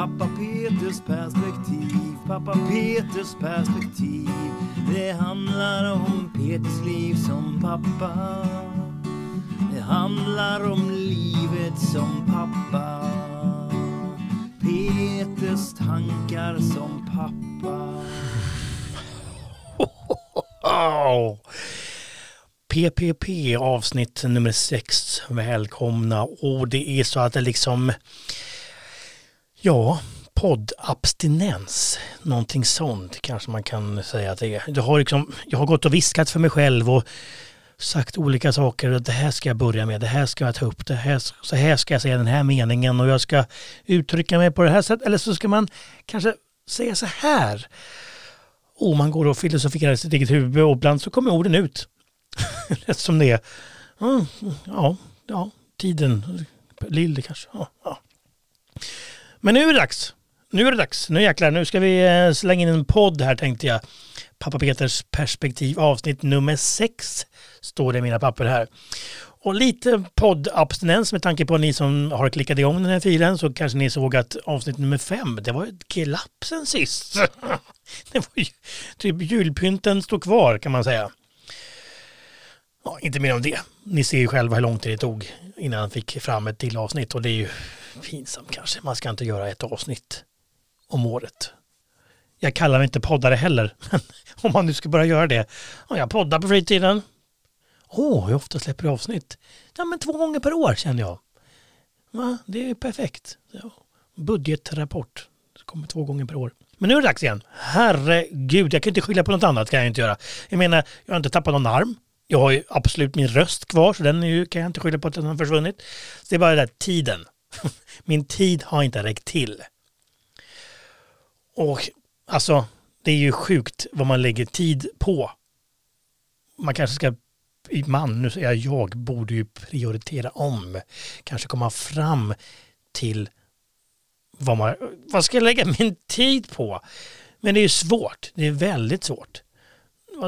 Pappa Peters perspektiv, pappa Peters perspektiv. Det handlar om Peters liv som pappa. Det handlar om livet som pappa. Peters tankar som pappa. Oh. PPP avsnitt nummer sex. Välkomna. Och det är så att det liksom, ja, poddabstinens. Någonting sånt kanske man kan säga att det är. Jag har, liksom, jag har gått och viskat för mig själv och sagt olika saker. Det här ska jag börja med, det här ska jag ta upp, det här, så här ska jag säga den här meningen och jag ska uttrycka mig på det här sättet. Eller så ska man kanske säga så här. Och man går och filosoferar i sitt eget huvud och ibland så kommer orden ut. Rätt som det är. Ja, ja, ja tiden. Lille kanske. Ja, ja. Men nu är det dags. Nu är det dags. Nu jäklar, nu ska vi eh, slänga in en podd här tänkte jag. Pappa Peters perspektiv avsnitt nummer sex står det i mina papper här. Och lite poddabstinens med tanke på ni som har klickat igång den här filen så kanske ni såg att avsnitt nummer fem, det var ett glapp sen sist. Det var ju, typ julpynten står kvar kan man säga. Ja, inte mer om det. Ni ser ju själva hur lång tid det tog innan han fick fram ett till avsnitt och det är ju pinsamt kanske. Man ska inte göra ett avsnitt om året. Jag kallar mig inte poddare heller, men om man nu ska börja göra det. Om jag poddar på fritiden. Åh, oh, hur ofta släpper du avsnitt? Ja, men två gånger per år känner jag. Va? det är perfekt. Ja. Budgetrapport. Det kommer två gånger per år. Men nu är det dags igen. Herregud, jag kan inte skylla på något annat kan jag inte göra. Jag menar, jag har inte tappat någon arm. Jag har ju absolut min röst kvar, så den ju, kan jag inte skylla på att den har försvunnit. Så det är bara den där tiden. Min tid har inte räckt till. Och alltså, det är ju sjukt vad man lägger tid på. Man kanske ska, man, nu säger jag jag, borde ju prioritera om. Kanske komma fram till vad, man, vad ska jag lägga min tid på? Men det är ju svårt, det är väldigt svårt.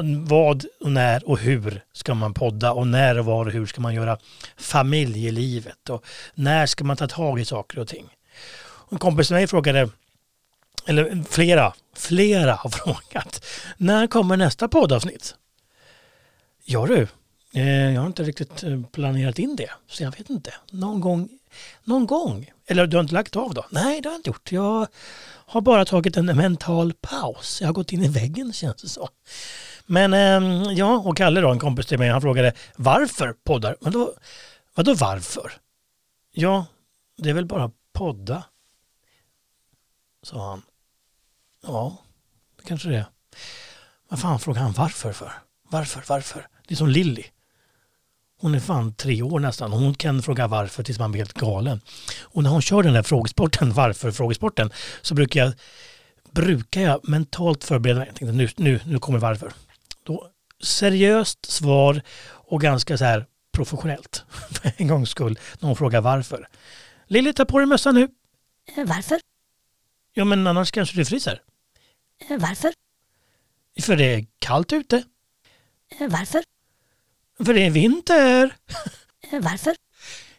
Vad och när och hur ska man podda och när och var och hur ska man göra familjelivet och när ska man ta tag i saker och ting. En kompis till mig frågade, eller flera, flera har frågat, när kommer nästa poddavsnitt? Ja du, eh, jag har inte riktigt eh, planerat in det, så jag vet inte. Någon gång, någon gång. Eller du har inte lagt av då? Nej, det har jag inte gjort. Jag har bara tagit en mental paus. Jag har gått in i väggen känns det som. Men eh, ja, och Kalle då, en kompis till mig, han frågade varför poddar? Men då, vadå varför? Ja, det är väl bara podda, sa han. Ja, det kanske det är. Vad fan frågar han varför för? Varför, varför? Det är som Lilly. Hon är fan tre år nästan. Hon kan fråga varför tills man blir helt galen. Och när hon kör den där frågesporten, varför-frågesporten, så brukar jag, brukar jag mentalt förbereda mig. Jag tänkte, nu, nu, nu kommer varför. Då, seriöst svar och ganska så här professionellt för en gångs skull. När hon frågar varför. Lilly, ta på dig mössan nu. Eh, Varför? Ja, men annars kanske du fryser. Eh, Varför? För det är kallt ute. Eh, Varför? För det är vinter. Varför?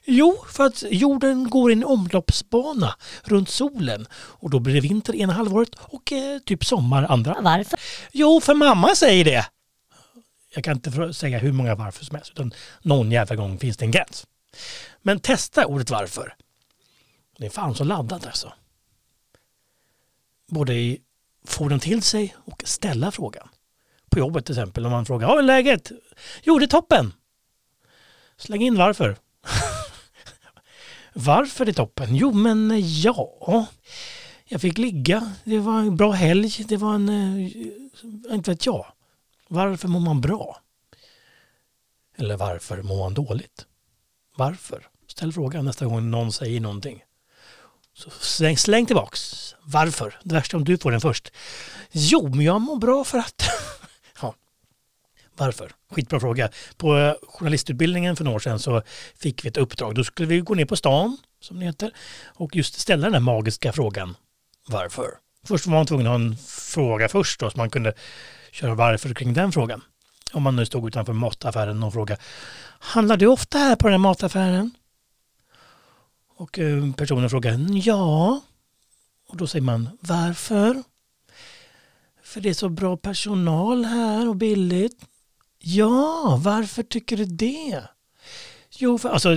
Jo, för att jorden går i en omloppsbana runt solen och då blir det vinter ena halvåret och eh, typ sommar andra. Varför? Jo, för mamma säger det. Jag kan inte säga hur många varför som helst, utan någon jävla gång finns det en gräns. Men testa ordet varför. Det är fan så laddat alltså. Både i få den till sig och ställa frågan. På jobbet till exempel, om man frågar, hur är läget? Jo, det är toppen. Släng in varför. varför det är toppen? Jo, men ja, jag fick ligga. Det var en bra helg. Det var en, eh, inte vet jag. Varför mår man bra? Eller varför mår man dåligt? Varför? Ställ frågan nästa gång någon säger någonting. Så släng, släng tillbaks. Varför? Det värsta om du får den först. Jo, men jag mår bra för att... ja. Varför? Skitbra fråga. På eh, journalistutbildningen för några år sedan så fick vi ett uppdrag. Då skulle vi gå ner på stan, som det heter, och just ställa den där magiska frågan. Varför? Först var man tvungen att ha en fråga först då, så man kunde köra varför kring den frågan. Om man nu stod utanför mataffären och frågade Handlar du ofta här på den här mataffären? Och eh, personen frågade ja. Och då säger man varför? För det är så bra personal här och billigt. Ja, varför tycker du det? Jo, för, alltså,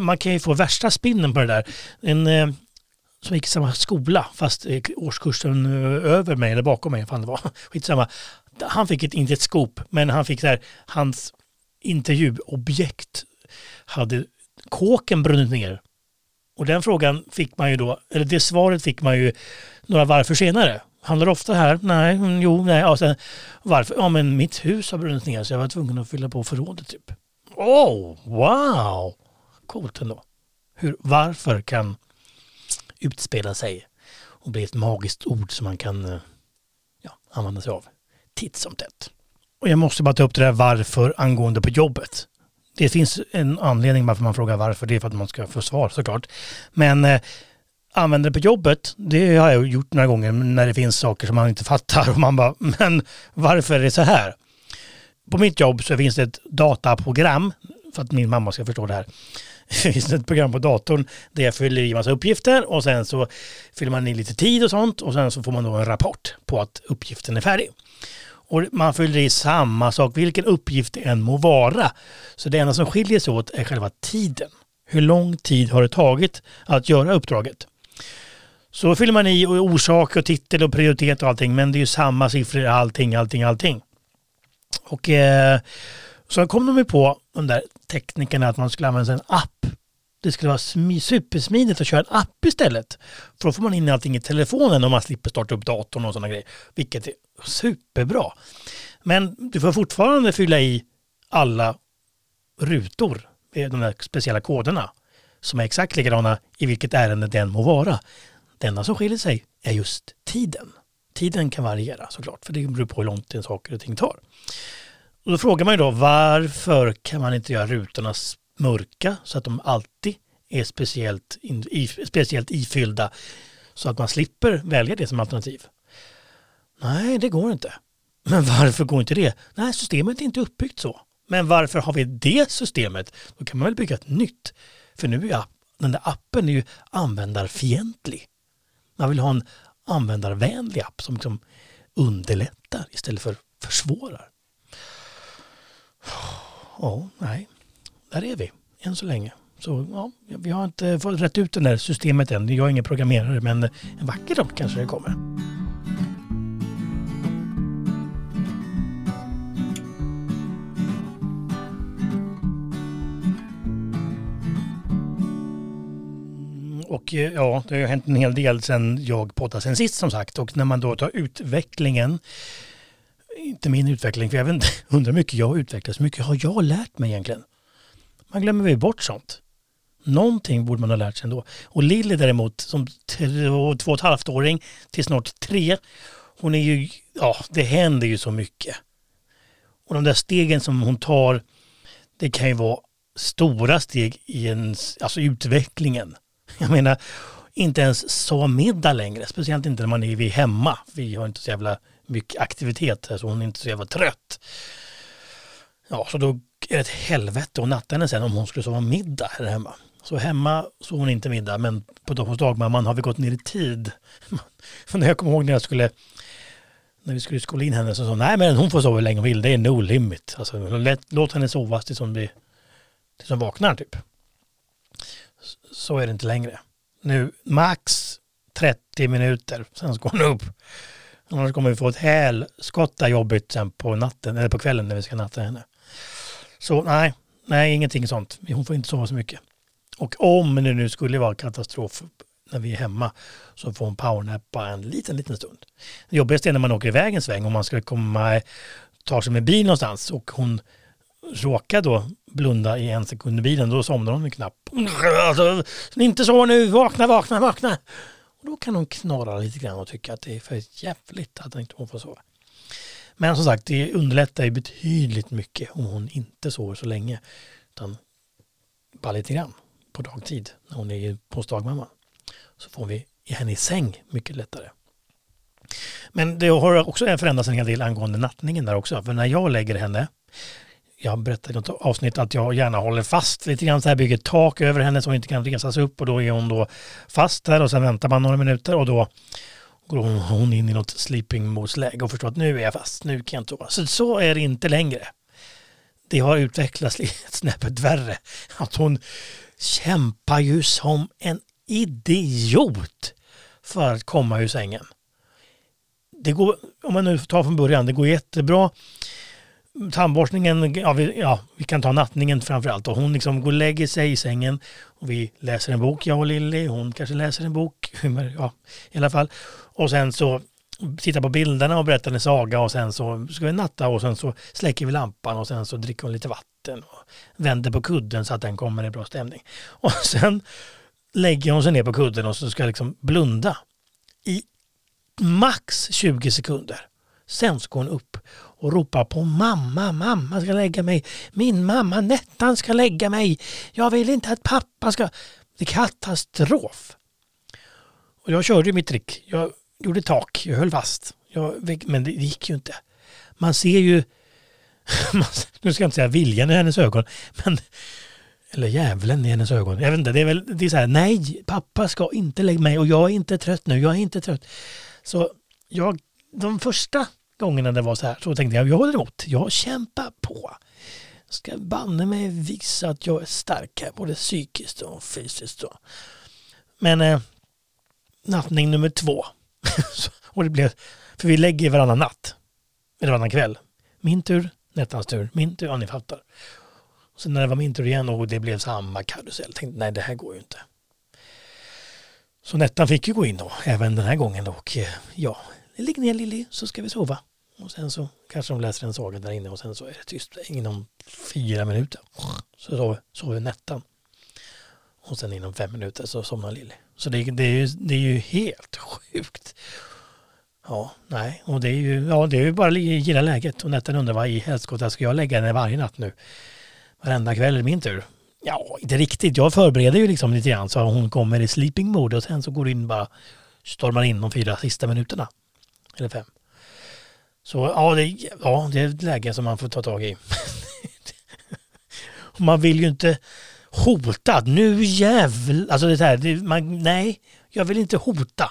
man kan ju få värsta spinnen på det där. En eh, som gick i samma skola, fast eh, årskursen eh, över mig eller bakom mig, fan det var, skitsamma. Han fick ett, inte ett skop, men han fick så här, hans intervjuobjekt hade kåken brunnit ner. Och den frågan fick man ju då, eller det svaret fick man ju några varför senare. Handlar det ofta här? Nej, mm, jo, nej. Ja, sen, varför? Ja, men mitt hus har brunnit ner så jag var tvungen att fylla på förrådet typ. Oh, wow! Coolt ändå. Hur, varför kan utspela sig och bli ett magiskt ord som man kan eh, ja, använda sig av titt som tätt. Och jag måste bara ta upp det där varför angående på jobbet. Det finns en anledning varför man frågar varför. Det är för att man ska få svar såklart. Men eh, använder det på jobbet, det har jag gjort några gånger när det finns saker som man inte fattar och man bara, men varför är det så här? På mitt jobb så finns det ett dataprogram för att min mamma ska förstå det här. Det finns ett program på datorn där jag fyller i massa uppgifter och sen så fyller man i lite tid och sånt och sen så får man då en rapport på att uppgiften är färdig. Och man fyller i samma sak, vilken uppgift det än må vara. Så det enda som skiljer sig åt är själva tiden. Hur lång tid har det tagit att göra uppdraget? Så fyller man i orsak och titel och prioritet och allting, men det är ju samma siffror allting, allting, allting. Och eh, så kom de ju på, de där teknikerna, att man skulle använda en app. Det skulle vara supersmidigt att köra en app istället. För då får man in allting i telefonen och man slipper starta upp datorn och sådana grejer. Vilket är superbra. Men du får fortfarande fylla i alla rutor, med de där speciella koderna, som är exakt likadana i vilket ärende den må vara. Det enda som skiljer sig är just tiden. Tiden kan variera såklart, för det beror på hur långt en saker och ting tar. Och då frågar man ju då varför kan man inte göra rutorna mörka så att de alltid är speciellt, i, speciellt ifyllda så att man slipper välja det som alternativ? Nej, det går inte. Men varför går inte det? Nej, systemet är inte uppbyggt så. Men varför har vi det systemet? Då kan man väl bygga ett nytt. För nu är den där appen är ju användarfientlig. Man vill ha en användarvänlig app som liksom underlättar istället för försvårar. Ja, nej, där är vi än så länge. Så ja, vi har inte fått rätt ut det där systemet än. Jag är ingen programmerare men en vacker dag kanske det kommer. Och eh, ja, det har hänt en hel del sedan jag poddade sen sist som sagt. Och när man då tar utvecklingen, inte min utveckling, för jag vet inte, undrar hur mycket jag har utvecklats, hur mycket har jag lärt mig egentligen? Man glömmer väl bort sånt. Någonting borde man ha lärt sig ändå. Och Lilly däremot, som två, två och ett halvt åring till snart tre, hon är ju, ja, det händer ju så mycket. Och de där stegen som hon tar, det kan ju vara stora steg i ens, alltså utvecklingen. Jag menar, inte ens så middag längre. Speciellt inte när man är hemma. Vi har inte så jävla mycket aktivitet så hon är inte så jävla trött. Ja, så då är det ett helvete att natta henne sen om hon skulle sova middag här hemma. Så hemma sov hon inte middag men på hos dagmamman har vi gått ner i tid. För när jag kommer ihåg när jag skulle när vi skulle skola in henne så sa hon, nej men hon får sova hur länge hon vill, det är no limit. Alltså, låt henne sova tills hon, blir, tills hon vaknar typ så är det inte längre. Nu max 30 minuter, sen ska hon upp. Annars kommer vi få ett helskotta jobbigt sen på natten, eller på kvällen när vi ska natta henne. Så nej, nej ingenting sånt. Hon får inte sova så mycket. Och om det nu skulle vara katastrof när vi är hemma så får hon powernappa en liten, liten stund. Det jobbigaste är när man åker iväg en sväng och man ska komma, ta sig med bil någonstans och hon råkar då blunda i en sekund i bilen, då somnar hon knappt. Alltså, alltså, inte så nu, vakna, vakna, vakna. Då kan hon knorra lite grann och tycka att det är för jävligt att inte hon får sova. Men som sagt, det underlättar ju betydligt mycket om hon inte sover så länge. Utan bara lite grann på dagtid när hon är hos dagmamma. Så får vi henne i säng mycket lättare. Men det har också förändrats en hel del angående nattningen där också. För när jag lägger henne jag berättade i något avsnitt att jag gärna håller fast lite grann så här, bygger tak över henne så hon inte kan resa sig upp och då är hon då fast där och sen väntar man några minuter och då går hon, hon in i något sleeping mode-läge och förstår att nu är jag fast, nu kan jag inte sova. Så, så är det inte längre. Det har utvecklats lite snäppet värre. Att hon kämpar ju som en idiot för att komma ur sängen. Det går, om man nu tar från början, det går jättebra tandborstningen, ja vi, ja vi, kan ta nattningen framför allt. Och hon liksom går och lägger sig i sängen och vi läser en bok, jag och Lilly. Hon kanske läser en bok, ja i alla fall. Och sen så tittar på bilderna och berättar en saga och sen så ska vi natta och sen så släcker vi lampan och sen så dricker hon lite vatten och vänder på kudden så att den kommer i bra stämning. Och sen lägger hon sig ner på kudden och så ska liksom blunda i max 20 sekunder. Sen ska hon upp och ropar på mamma, mamma ska lägga mig. Min mamma Nettan ska lägga mig. Jag vill inte att pappa ska... Det är katastrof. Och jag körde mitt trick. Jag gjorde tak, jag höll fast. Jag, men det gick ju inte. Man ser ju, nu ska jag inte säga viljan i hennes ögon, men eller djävulen i hennes ögon. Jag vet inte, det är väl det är så här, nej, pappa ska inte lägga mig och jag är inte trött nu, jag är inte trött. Så jag, de första gångerna det var så här så tänkte jag, jag håller emot, jag kämpar på. Jag ska banne mig visa att jag är stark här, både psykiskt och fysiskt. Då. Men eh, nattning nummer två. och det blev, för vi lägger varannan natt, eller varannan kväll. Min tur, Nettans tur, min tur, ja ni fattar. Och sen när det var min tur igen och det blev samma karusell, tänkte nej det här går ju inte. Så Nettan fick ju gå in då, även den här gången. Och eh, ja, ligg ner Lilly så ska vi sova. Och sen så kanske de läser en saga där inne och sen så är det tyst inom fyra minuter. Så sover, sover Nettan. Och sen inom fem minuter så somnar Lilly. Så det, det, är ju, det är ju helt sjukt. Ja, nej, och det är ju, ja, det är ju bara att gilla läget. Och Nettan undrar vad i helskotta ska jag lägga henne varje natt nu? Varenda kväll är det min tur. Ja, inte riktigt. Jag förbereder ju liksom lite grann så hon kommer i sleeping mode och sen så går in bara stormar in de fyra sista minuterna. Eller fem. Så ja, det, ja, det är ett läge som man får ta tag i. man vill ju inte hota. Nu jävlar. Alltså det här, det, man, nej, jag vill inte hota.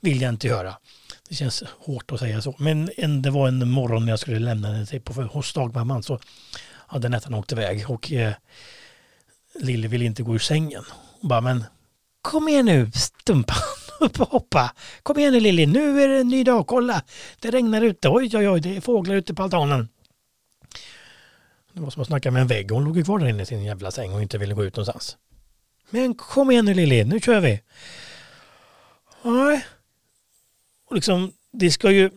Vill jag inte göra. Det känns hårt att säga så. Men en, det var en morgon när jag skulle lämna henne på, hos dagmamman så hade Nettan åkt iväg och eh, Lille ville inte gå ur sängen. Hon bara, men kom igen nu stumpan upp och hoppa. Kom igen nu Lilly, nu är det en ny dag, kolla. Det regnar ute, oj oj oj, det är fåglar ute på altanen. Det var som att snacka med en vägg. Hon låg ju kvar där inne i sin jävla säng och inte ville gå ut någonstans. Men kom igen nu Lilly, nu kör vi. Nej. Och liksom, det ska ju...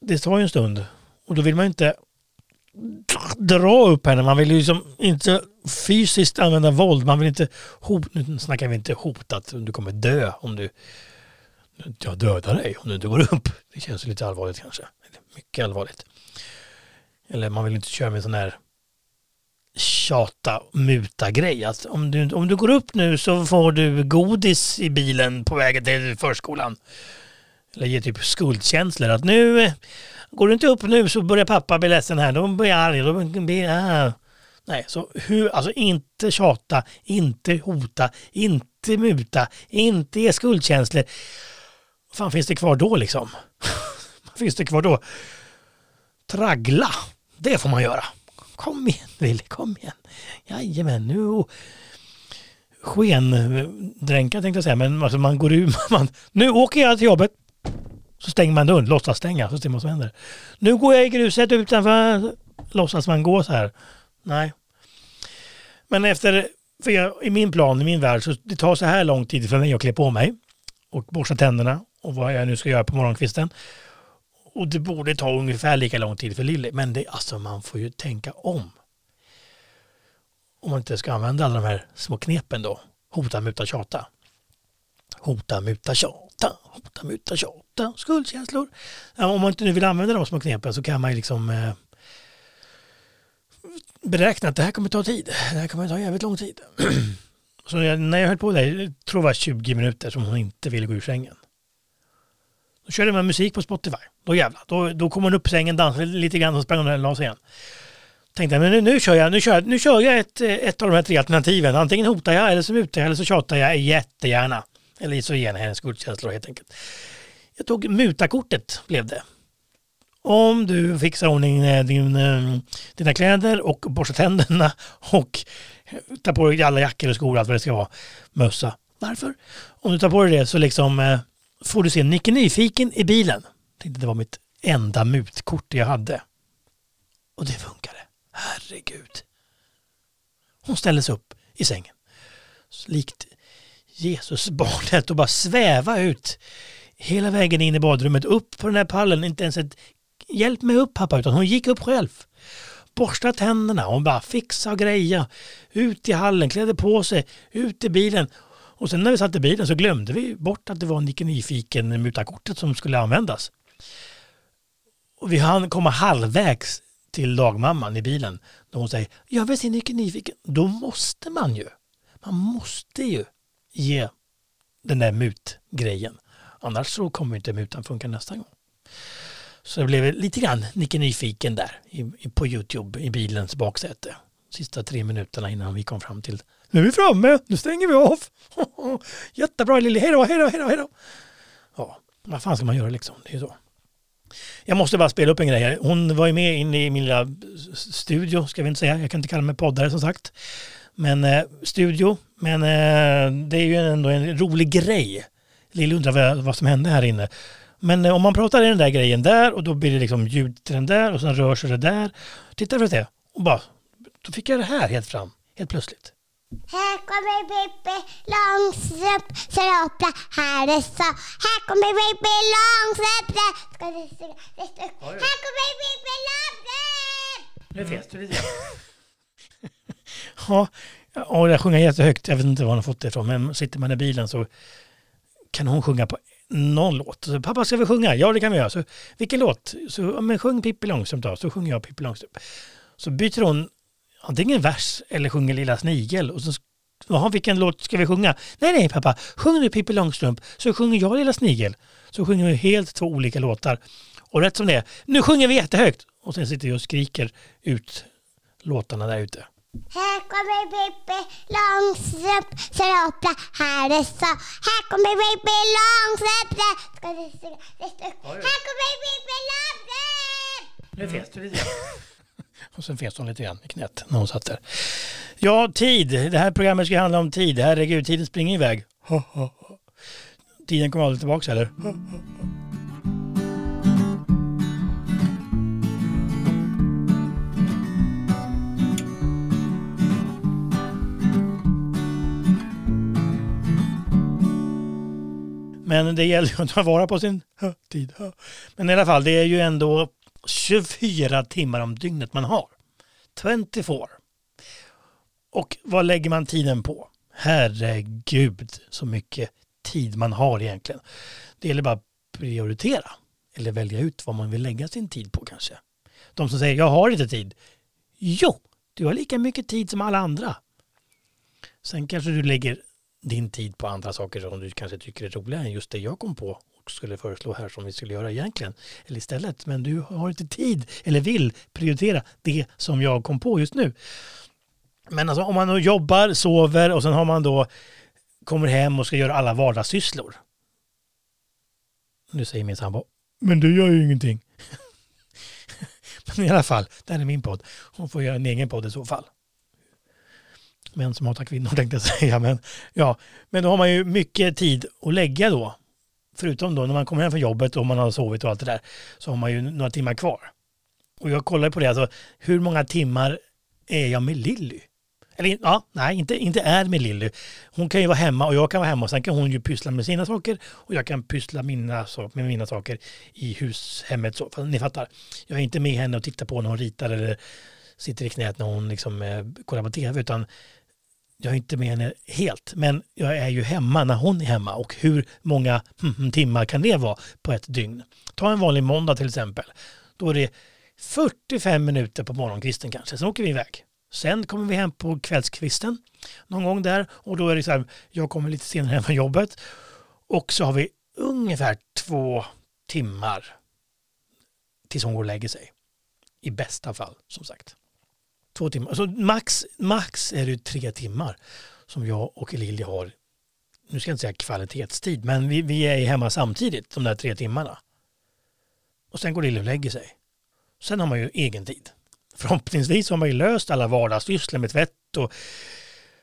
Det tar ju en stund. Och då vill man inte dra upp henne. Man vill ju liksom inte fysiskt använda våld. Man vill inte hota. Nu snackar vi inte hot att du kommer dö om du... Jag dödar dig om du inte går upp. Det känns lite allvarligt kanske. Mycket allvarligt. Eller man vill inte köra med sån här tjata muta grej. Att om, du, om du går upp nu så får du godis i bilen på vägen till förskolan. Eller ge typ skuldkänslor. Att nu går du inte upp nu så börjar pappa bli ledsen här. Då blir jag arg. Då blir, ah. Nej, så hur, alltså inte tjata, inte hota, inte muta, inte ge skuldkänslor. Vad fan finns det kvar då liksom? Vad finns det kvar då? Traggla, det får man göra. Kom igen Willy, kom igen. Jajamän, nu oh. skendränka tänkte jag säga, men alltså man går ur, man, nu åker jag till jobbet. Så stänger man dörren, låtsas stänga, så ser man vad som händer. Nu går jag i gruset utanför, låtsas man gå så här. Nej. Men efter, för jag, i min plan, i min värld, så det tar så här lång tid för mig att klä på mig och borsta tänderna och vad jag nu ska göra på morgonkvisten. Och det borde ta ungefär lika lång tid för Lille. Men det, alltså man får ju tänka om. Om man inte ska använda alla de här små knepen då. Hota, muta, tjata. Hota, muta, tjata. Hota, muta, tjata. Skuldkänslor. Ja, om man inte nu vill använda de små knepen så kan man ju liksom eh, beräknat beräkna att det här kommer ta tid. Det här kommer ta jävligt lång tid. så jag, när jag höll på där, jag tror det var 20 minuter som hon inte ville gå ur sängen. Då körde man musik på Spotify. Då jävlar. Då, då kom hon upp i sängen, dansade lite grann och sprang hon och la sig igen. tänkte men nu, nu, kör jag, nu, kör nu kör jag ett, ett av de här tre alternativen. Antingen hotar jag, eller så mutar jag, eller så tjatar jag jättegärna. Eller så ger jag hennes gudstjänster helt enkelt. Jag tog mutakortet blev det. Om du fixar ordning eh, din, eh, dina kläder och borstar tänderna och tar på dig alla jackor och skor och allt vad det ska vara. Mössa. Varför? Om du tar på dig det så liksom eh, får du se Nicke Nyfiken i bilen. Jag tänkte det var mitt enda mutkort jag hade. Och det funkade. Herregud. Hon ställde sig upp i sängen. Likt Jesusbarnet och bara sväva ut hela vägen in i badrummet, upp på den här pallen, inte ens ett hjälp mig upp pappa, utan hon gick upp själv. Borsta tänderna, hon bara fixa och greja. Ut i hallen, klädde på sig, ut i bilen. Och sen när vi satt i bilen så glömde vi bort att det var Nicke Nyfiken mutakortet som skulle användas. Och vi hann komma halvvägs till dagmamman i bilen. Då hon säger, jag vill se Nicke Nyfiken. Då måste man ju. Man måste ju ge den där mutgrejen. Annars så kommer inte mutan funka nästa gång. Så jag blev lite grann Nicke Nyfiken där i, på Youtube i bilens baksäte. Sista tre minuterna innan vi kom fram till nu är vi framme, nu stänger vi av. Jättebra Lille, hej då, hej då, hej då. Ja, vad fan ska man göra liksom? Det är så. Jag måste bara spela upp en grej. Hon var ju med inne i min lilla studio, ska vi inte säga. Jag kan inte kalla mig poddare som sagt. Men eh, studio, men eh, det är ju ändå en rolig grej. Lill undrar vad, vad som hände här inne. Men eh, om man pratar i den där grejen där och då blir det liksom ljud till den där och sen rör sig det där. Titta för det. Och bara, då fick jag det här helt fram, helt plötsligt. Här kommer Pippi Långstrump Saloppla, här är så. Här kommer Pippi Långstrump Ska du se? Här kommer Pippi Långstrump Nu fes du lite Ja, och jag sjunger jättehögt. Jag vet inte var hon har fått det ifrån. Men sitter man i bilen så kan hon sjunga på någon låt. Så, Pappa, ska vi sjunga? Ja, det kan vi göra. Så, vilken låt? Så, men sjung Pippi Långstrump då. Så sjunger jag Pippi Långstrump. Så byter hon antingen vers eller sjunger Lilla Snigel. Och så, Jaha, vilken låt ska vi sjunga? Nej, nej pappa, sjung nu Pippi Långstrump så sjunger jag Lilla Snigel. Så sjunger vi helt två olika låtar. Och rätt som det är, nu sjunger vi jättehögt. Och sen sitter jag och skriker ut låtarna där ute. Här kommer Pippi Långstrump Saloppla, här är så. Här kommer Pippi Långstrump Ska du se? Här kommer Pippi Långstrump Nu fes du lite Och sen fes hon lite grann i knät när hon satt där. Ja, tid. Det här programmet ska handla om tid. Herregud, tiden springer iväg. Tiden kommer aldrig tillbaka eller? Men det gäller ju att ta vara på sin tid. Men i alla fall, det är ju ändå 24 timmar om dygnet man har. 24. Och vad lägger man tiden på? Herregud så mycket tid man har egentligen. Det gäller bara att prioritera eller välja ut vad man vill lägga sin tid på kanske. De som säger jag har inte tid. Jo, du har lika mycket tid som alla andra. Sen kanske du lägger din tid på andra saker som du kanske tycker är roligare än just det jag kom på och skulle föreslå här som vi skulle göra egentligen. Eller istället, men du har inte tid eller vill prioritera det som jag kom på just nu. Men alltså om man då jobbar, sover och sen har man då kommer hem och ska göra alla vardagssysslor. Nu säger min sambo, men du gör ju ingenting. men i alla fall, det här är min podd. Hon får göra en egen podd i så fall män som hatar kvinnor tänkte jag säga. Men, ja, men då har man ju mycket tid att lägga då. Förutom då när man kommer hem från jobbet och man har sovit och allt det där. Så har man ju några timmar kvar. Och jag kollar på det, alltså hur många timmar är jag med Lilly? Eller ja, nej, inte, inte är med Lilly. Hon kan ju vara hemma och jag kan vara hemma och sen kan hon ju pyssla med sina saker och jag kan pyssla mina, med mina saker i hushemmet. Så, ni fattar, jag är inte med henne och tittar på när hon ritar eller sitter i knät när hon liksom, eh, kollar på tv utan jag är inte med henne helt, men jag är ju hemma när hon är hemma och hur många hm, hm, timmar kan det vara på ett dygn? Ta en vanlig måndag till exempel. Då är det 45 minuter på morgonkvisten kanske, sen åker vi iväg. Sen kommer vi hem på kvällskvisten någon gång där och då är det så här, jag kommer lite senare hem från jobbet och så har vi ungefär två timmar tills hon går och lägger sig. I bästa fall, som sagt. Två timmar. Alltså max, max är det tre timmar som jag och Lilja har, nu ska jag inte säga kvalitetstid, men vi, vi är hemma samtidigt de där tre timmarna. Och sen går Lilja och lägger sig. Sen har man ju egen tid. Förhoppningsvis har man ju löst alla vardagssysslor med tvätt och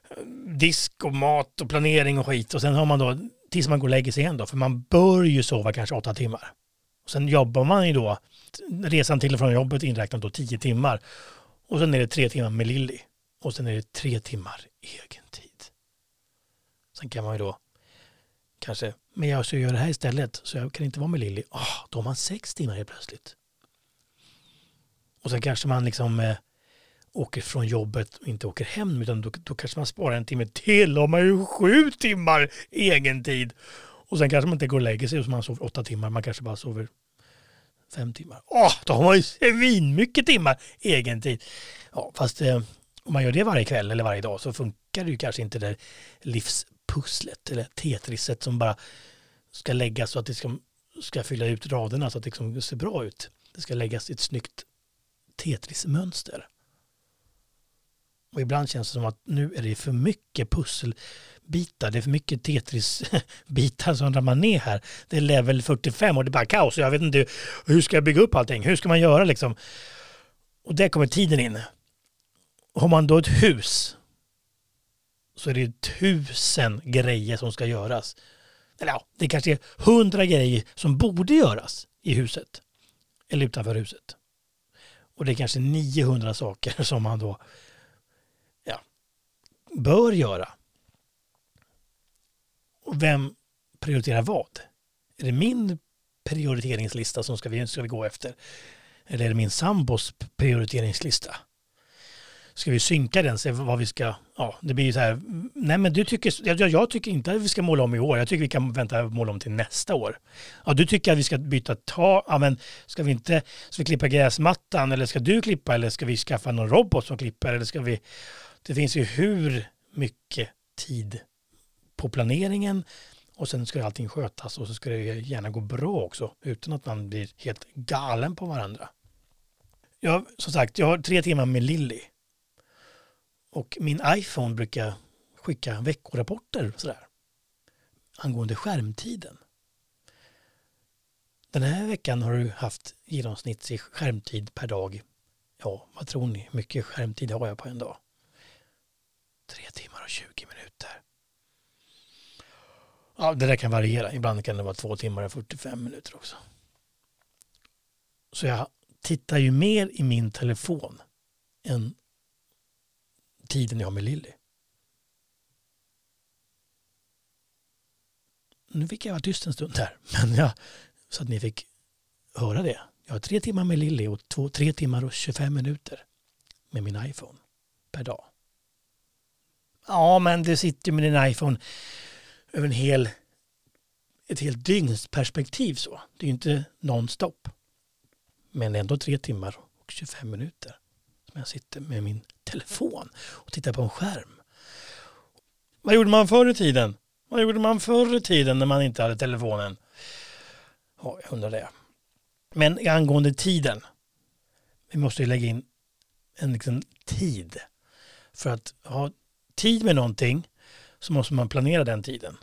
eh, disk och mat och planering och skit. Och sen har man då tills man går och lägger sig igen då, för man bör ju sova kanske åtta timmar. Och sen jobbar man ju då, resan till och från jobbet inräknat då tio timmar. Och sen är det tre timmar med Lilly. Och sen är det tre timmar egen tid. Sen kan man ju då kanske, men jag ska göra det här istället så jag kan inte vara med Lilly. Oh, då har man sex timmar helt plötsligt. Och sen kanske man liksom eh, åker från jobbet och inte åker hem utan då, då kanske man sparar en timme till. Då har man ju sju timmar egen tid. Och sen kanske man inte går och lägger sig och så man sover åtta timmar. Man kanske bara sover fem timmar. Åh, då har man ju svinmycket timmar egen tid. Ja, fast eh, om man gör det varje kväll eller varje dag så funkar det ju kanske inte det där livspusslet eller tetriset som bara ska läggas så att det ska, ska fylla ut raderna så att det liksom ser bra ut. Det ska läggas i ett snyggt tetrismönster. Och ibland känns det som att nu är det för mycket pusselbitar, det är för mycket Tetris-bitar som ramlar ner här. Det är level 45 och det är bara kaos. Jag vet inte hur ska jag bygga upp allting? Hur ska man göra liksom? Och där kommer tiden in. Har man då ett hus så är det tusen grejer som ska göras. Eller ja, det kanske är hundra grejer som borde göras i huset eller utanför huset. Och det är kanske 900 saker som man då bör göra. Och vem prioriterar vad? Är det min prioriteringslista som ska vi, ska vi gå efter? Eller är det min sambos prioriteringslista? Ska vi synka den, se vad vi ska, ja det blir ju så här, nej men du tycker, jag, jag tycker inte att vi ska måla om i år, jag tycker vi kan vänta och måla om till nästa år. Ja du tycker att vi ska byta ta, ja men ska vi inte, ska vi klippa gräsmattan eller ska du klippa eller ska vi skaffa någon robot som klipper eller ska vi, det finns ju hur mycket tid på planeringen och sen ska allting skötas och så ska det gärna gå bra också utan att man blir helt galen på varandra. Jag, som sagt, jag har tre timmar med Lilly och min iPhone brukar skicka veckorapporter sådär, angående skärmtiden. Den här veckan har du haft genomsnittlig skärmtid per dag. Ja, vad tror ni? Mycket skärmtid har jag på en dag? Tre timmar och 20 minuter. Ja, det där kan variera. Ibland kan det vara två timmar och 45 minuter också. Så jag tittar ju mer i min telefon än tiden jag har med Lilly. Nu fick jag vara tyst en stund här, men ja, så att ni fick höra det. Jag har tre timmar med Lilly och två, tre timmar och 25 minuter med min iPhone per dag. Ja, men du sitter ju med din iPhone över en hel, ett helt dygnsperspektiv så. Det är ju inte nonstop. Men ändå tre timmar och 25 minuter som jag sitter med min telefon och tittar på en skärm. Vad gjorde man förr i tiden? Vad gjorde man förr i tiden när man inte hade telefonen? Ja, jag undrar det. Men angående tiden. Vi måste ju lägga in en liksom tid. För att ha tid med någonting så måste man planera den tiden.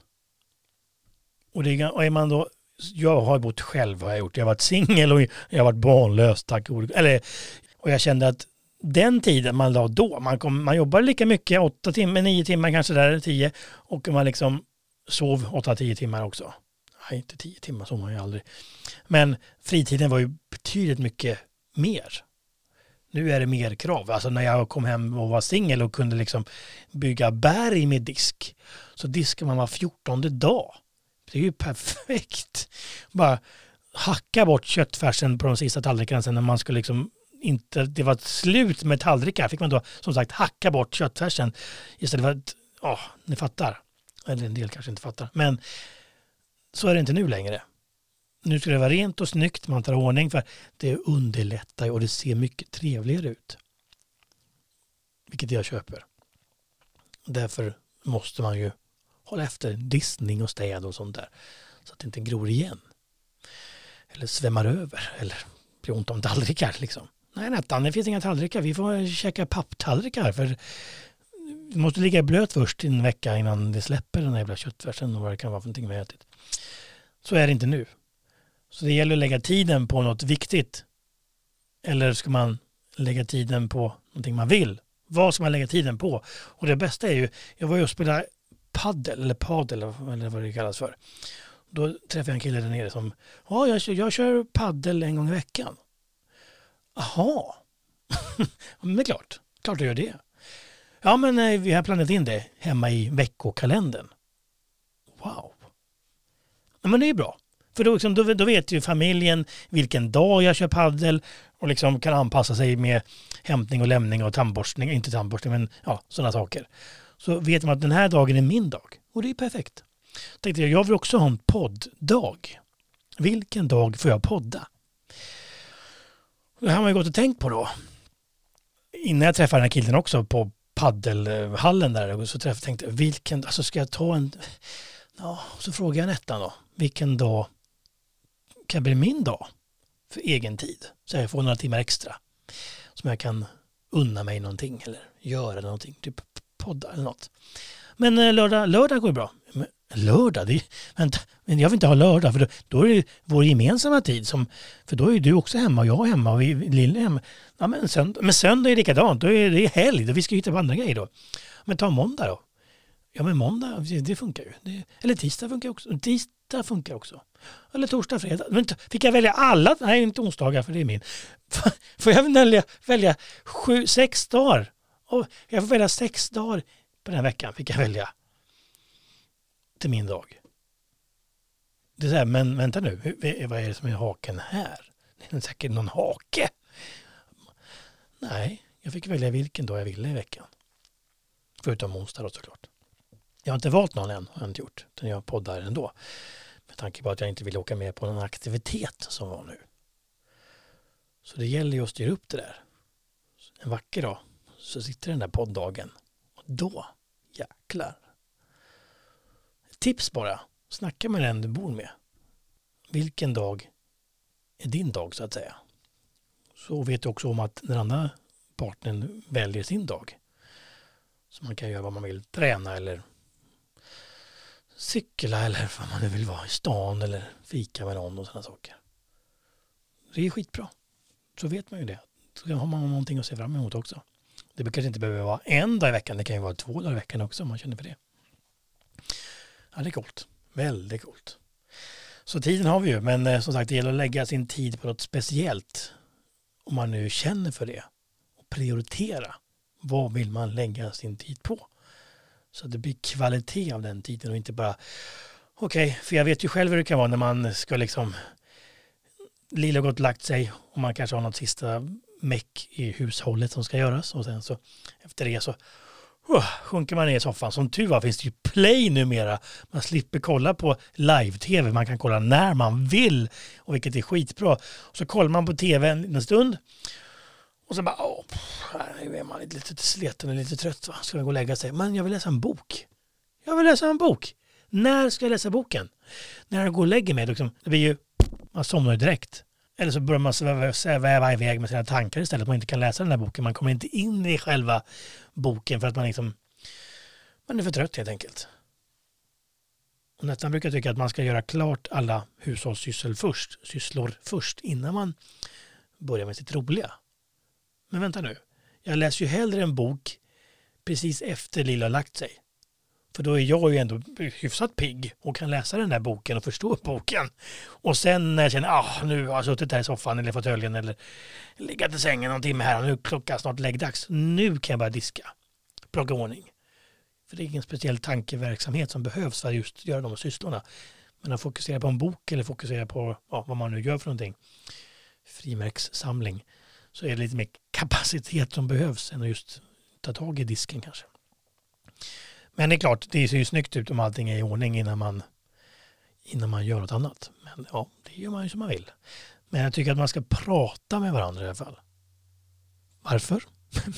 Och, det, och är man då, jag har bott själv har jag gjort. Jag har varit singel och jag har varit barnlös tack och eller, Och jag kände att den tiden man la då, man, kom, man jobbade lika mycket, åtta timmar, nio timmar kanske där, tio, och man liksom sov åtta, tio timmar också. Nej, inte tio timmar sov man ju aldrig. Men fritiden var ju betydligt mycket mer. Nu är det mer krav. Alltså när jag kom hem och var singel och kunde liksom bygga berg med disk, så diskar man var fjortonde dag. Det är ju perfekt. Bara hacka bort köttfärsen på de sista tallrikarna sen när man skulle liksom inte, det var slut med tallrikar fick man då som sagt hacka bort köttfärsen istället för att, ja, ni fattar. Eller en del kanske inte fattar. Men så är det inte nu längre. Nu ska det vara rent och snyggt, man tar ordning för det underlättar och det ser mycket trevligare ut. Vilket jag köper. Därför måste man ju hålla efter diskning och städ och sånt där. Så att det inte gror igen. Eller svämmar över eller blir ont om tallrikar liksom. Nej Nettan, det finns inga tallrikar. Vi får käka papptallrikar för vi måste ligga blöt först en vecka innan det släpper den här jävla köttfärsen och vad det kan vara för någonting vi har ätit. Så är det inte nu. Så det gäller att lägga tiden på något viktigt. Eller ska man lägga tiden på någonting man vill? Vad ska man lägga tiden på? Och det bästa är ju, jag var ju och spelade paddel eller padel eller vad det kallas för. Då träffade jag en kille där nere som, ja jag, kör- jag kör paddel en gång i veckan. Jaha, men det är klart, klart du gör det. Ja men eh, vi har planerat in det hemma i veckokalendern. Wow. Ja, men det är bra. För då, liksom, då, då vet ju familjen vilken dag jag kör paddel och liksom kan anpassa sig med hämtning och lämning och tandborstning, inte tandborstning men ja, sådana saker. Så vet man att den här dagen är min dag och det är perfekt. Tänkte jag, jag vill också ha en podd-dag. Vilken dag får jag podda? Det har man ju gått och tänkt på då. Innan jag träffade den här killen också på paddelhallen där så träffade, tänkte jag, vilken, alltså ska jag ta en, ja, så frågade jag Nettan då, vilken dag kan bli min dag för egen tid? Så jag får några timmar extra som jag kan unna mig någonting eller göra någonting, typ podda eller något. Men eh, lördag, lördag går ju bra. Men, lördag? Det, är- vänta, men jag vill inte ha lördag för då, då är det vår gemensamma tid. Som, för då är du också hemma och jag hemma och vi, Lille är hemma. Ja, men, söndag, men söndag är likadant, då är det helg, då vi ska hitta på andra grejer då. Men ta måndag då. Ja men måndag, det, funkar ju. Det, eller tisdag funkar också. Tisdag funkar också. Eller torsdag, fredag. Men fick jag välja alla? Nej, inte onsdagar för det är min. Får jag välja, välja sju, sex dagar? Och jag får välja sex dagar på den här veckan fick jag välja till min dag. Det är så här, men vänta nu, vad är det som är haken här? Det är säkert någon hake. Nej, jag fick välja vilken dag jag ville i veckan. Förutom onsdag då såklart. Jag har inte valt någon än, har jag inte gjort. Utan jag poddar ändå. Med tanke på att jag inte vill åka med på någon aktivitet som var nu. Så det gäller ju att styra upp det där. En vacker dag så sitter den där podddagen. Och då, jäklar. Tips bara. Snacka med den du bor med. Vilken dag är din dag så att säga. Så vet du också om att den andra partnern väljer sin dag. Så man kan göra vad man vill. Träna eller cykla eller vad man nu vill vara i stan eller fika med någon och sådana saker. Det är skitbra. Så vet man ju det. Så har man någonting att se fram emot också. Det kanske inte behöver vara en dag i veckan, det kan ju vara två dagar i veckan också om man känner för det. Ja, det är coolt. Väldigt coolt. Så tiden har vi ju, men eh, som sagt det gäller att lägga sin tid på något speciellt. Om man nu känner för det. Och prioritera. Vad vill man lägga sin tid på? Så det blir kvalitet av den tiden och inte bara okej, för jag vet ju själv hur det kan vara när man ska liksom Lilla har gått och lagt sig och man kanske har något sista meck i hushållet som ska göras och sen så efter det så oh, sjunker man ner i soffan. Som tur var finns det ju play numera. Man slipper kolla på live-tv. Man kan kolla när man vill och vilket är skitbra. Och så kollar man på tv en liten stund och så bara, åh, pff, nu är man lite, sliten och lite trött. Va? Ska man gå och lägga sig? Men jag vill läsa en bok. Jag vill läsa en bok. När ska jag läsa boken? När jag går och lägger mig, liksom, det blir ju, man somnar ju direkt. Eller så börjar man sväva, iväg med sina tankar istället. Man inte kan läsa den här boken. Man kommer inte in i själva boken för att man liksom, man är för trött helt enkelt. Och nästan brukar tycka att man ska göra klart alla hushållssysslor först, sysslor först innan man börjar med sitt roliga. Men vänta nu, jag läser ju hellre en bok precis efter Lilla har lagt sig. För då är jag ju ändå hyfsat pigg och kan läsa den där boken och förstå boken. Och sen när jag känner ah, nu har jag suttit här i soffan eller fåtöljen eller legat i sängen någon timme här och nu är klockan snart läggdags. Nu kan jag börja diska, plocka ordning. För det är ingen speciell tankeverksamhet som behövs för att just göra de sysslorna. Men att fokusera på en bok eller fokusera på ja, vad man nu gör för någonting, frimärkssamling, så är det lite mer kapacitet som behövs än att just ta tag i disken kanske. Men det är klart, det ser ju snyggt ut om allting är i ordning innan man, innan man gör något annat. Men ja, det gör man ju som man vill. Men jag tycker att man ska prata med varandra i alla fall. Varför?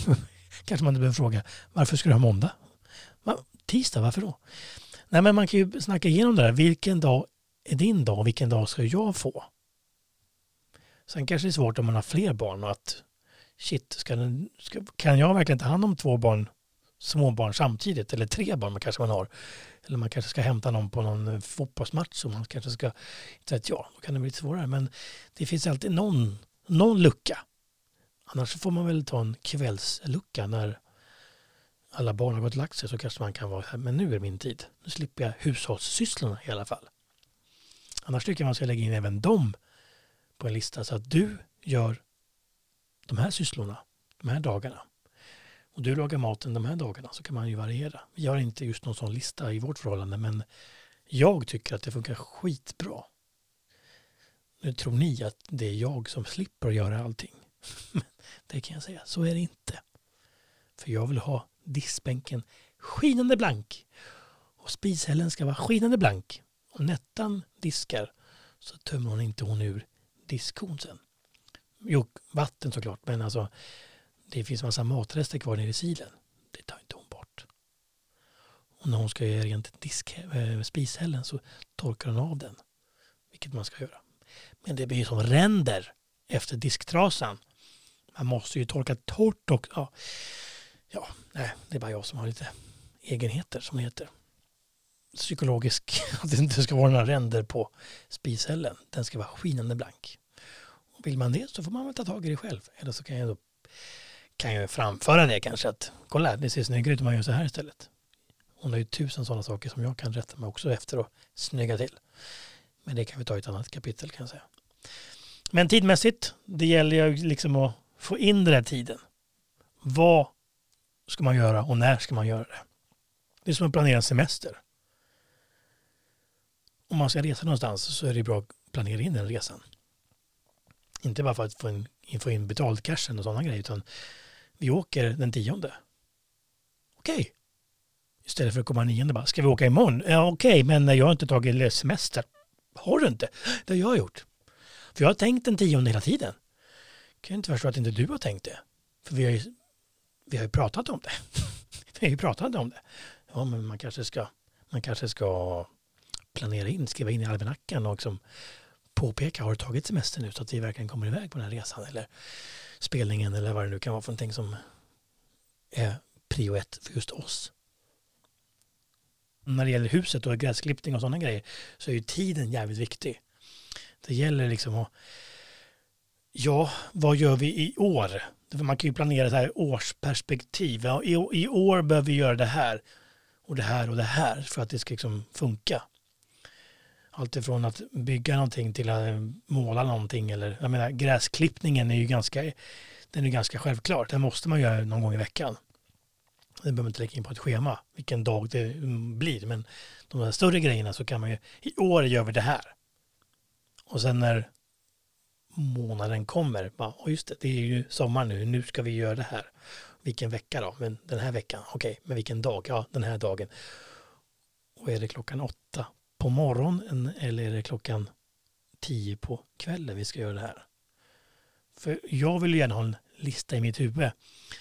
Kanske man inte behöver fråga. Varför ska du ha måndag? Tisdag, varför då? Nej, men man kan ju snacka igenom det där. Vilken dag är din dag vilken dag ska jag få? Sen kanske det är svårt om man har fler barn och att shit, ska den, ska, kan jag verkligen ta hand om två barn, småbarn samtidigt? Eller tre barn man kanske man har. Eller man kanske ska hämta någon på någon eh, fotbollsmatch och man kanske ska, inte vet jag, då kan det bli lite svårare. Men det finns alltid någon, någon lucka. Annars får man väl ta en kvällslucka när alla barn har gått och lagt sig så kanske man kan vara här, men nu är det min tid. Nu slipper jag hushållssysslorna i alla fall. Annars tycker jag man ska lägga in även dem på en lista så att du gör de här sysslorna de här dagarna. Och du lagar maten de här dagarna så kan man ju variera. Vi har inte just någon sån lista i vårt förhållande men jag tycker att det funkar skitbra. Nu tror ni att det är jag som slipper göra allting. Men det kan jag säga, så är det inte. För jag vill ha diskbänken skinande blank. Och spishällen ska vara skinande blank. Om Nettan diskar så tömmer hon inte hon ur diskhon sen. Jo, vatten såklart, men alltså det finns massa matrester kvar nere i silen. Det tar inte hon bort. Och när hon ska göra rent disk, äh, spishällen så torkar hon av den. Vilket man ska göra. Men det blir som ränder efter disktrasan. Man måste ju torka torrt och ja, ja, nej, det är bara jag som har lite egenheter som det heter. Psykologisk, att det inte ska vara några ränder på spishällen. Den ska vara skinande blank. Vill man det så får man väl ta tag i det själv. Eller så kan jag då kan jag framföra det kanske att kolla, det ser snyggare ut om man gör så här istället. Hon har ju tusen sådana saker som jag kan rätta mig också efter och snygga till. Men det kan vi ta i ett annat kapitel kan jag säga. Men tidmässigt, det gäller ju liksom att få in den här tiden. Vad ska man göra och när ska man göra det? Det är som att planera en semester. Om man ska resa någonstans så är det bra att planera in den resan. Inte bara för att få in, få in betalcashen och sådana grejer utan vi åker den tionde. Okej. Okay. Istället för att komma nionde bara, ska vi åka imorgon? Ja okej, okay, men jag har inte tagit semester. Har du inte? Det har jag gjort. För jag har tänkt den tionde hela tiden. Jag kan inte förstå att inte du har tänkt det. För vi har ju, vi har ju pratat om det. vi har ju pratat om det. Ja, men man kanske ska, man kanske ska planera in, skriva in i almanackan och liksom påpeka, har du tagit semester nu så att vi verkligen kommer iväg på den här resan eller spelningen eller vad det nu kan vara för någonting som är prio ett för just oss. När det gäller huset och gräsklippning och sådana grejer så är ju tiden jävligt viktig. Det gäller liksom att Ja, vad gör vi i år? Man kan ju planera så här årsperspektiv. Ja, i, I år behöver vi göra det här och det här och det här för att det ska liksom funka. Alltifrån att bygga någonting till att måla någonting eller jag menar gräsklippningen är ju ganska, den är ganska självklar. Den måste man göra någon gång i veckan. Det behöver man inte lägga in på ett schema vilken dag det blir. Men de här större grejerna så kan man ju, i år gör vi det här. Och sen när månaden kommer, bara, oh just det, det är ju sommar nu, nu ska vi göra det här. Vilken vecka då? Men den här veckan, okej, okay, men vilken dag? Ja, den här dagen. Och är det klockan åtta på morgonen eller är det klockan tio på kvällen vi ska göra det här? För jag vill gärna ha en lista i mitt huvud.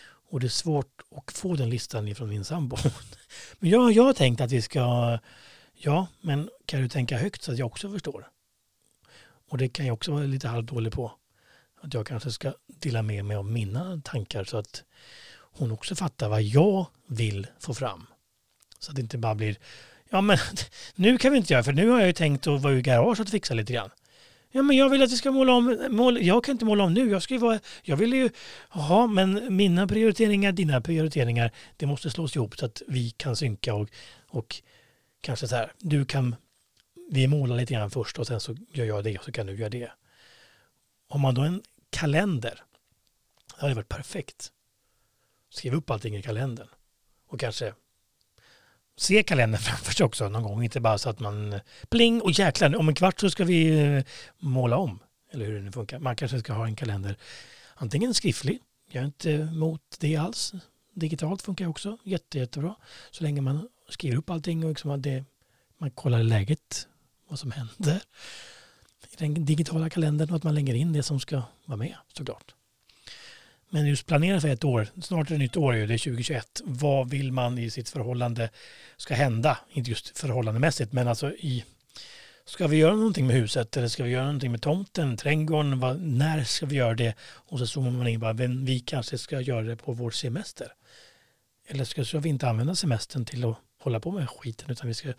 Och det är svårt att få den listan ifrån min sambo. Men jag, jag har tänkt att vi ska, ja, men kan du tänka högt så att jag också förstår? Och det kan jag också vara lite halvdålig på. Att jag kanske ska dela med mig av mina tankar så att hon också fattar vad jag vill få fram. Så att det inte bara blir, ja men nu kan vi inte göra för nu har jag ju tänkt att vara i garaget och fixa lite grann. Ja men jag vill att vi ska måla om, måla, jag kan inte måla om nu, jag ska ju vara, jag vill ju, jaha men mina prioriteringar, dina prioriteringar, det måste slås ihop så att vi kan synka och, och kanske så här, du kan, vi målar lite grann först och sen så gör jag det och så kan du göra det. Om man då en kalender, det hade varit perfekt. Skriv upp allting i kalendern och kanske se kalendern framför sig också någon gång. Inte bara så att man pling och jäklar, om en kvart så ska vi eh, måla om. Eller hur det nu funkar. Man kanske ska ha en kalender antingen skriftlig. Jag är inte emot det alls. Digitalt funkar också jätte, jättebra. Så länge man skriver upp allting och liksom det, man kollar läget, vad som händer i den digitala kalendern och att man lägger in det som ska vara med såklart. Men just planera för ett år, snart är det nytt år, det är 2021. Vad vill man i sitt förhållande ska hända? Inte just förhållandemässigt, men alltså i Ska vi göra någonting med huset eller ska vi göra någonting med tomten, trädgården? Vad, när ska vi göra det? Och så zoomar man in bara, "Men vi kanske ska göra det på vår semester. Eller ska, ska vi inte använda semestern till att hålla på med skiten utan vi ska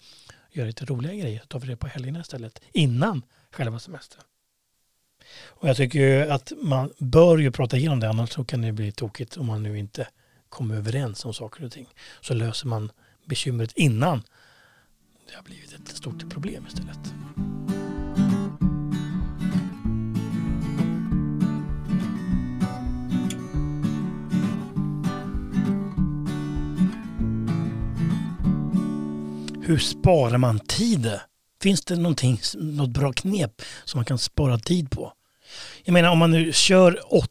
göra lite roliga grejer. Då tar vi det på helgerna istället. Innan själva semestern. Och jag tycker ju att man bör ju prata igenom det annars så kan det bli tokigt om man nu inte kommer överens om saker och ting. Så löser man bekymret innan det har blivit ett stort problem istället. Hur sparar man tid? Finns det någonting, något bra knep som man kan spara tid på? Jag menar om man nu kör 80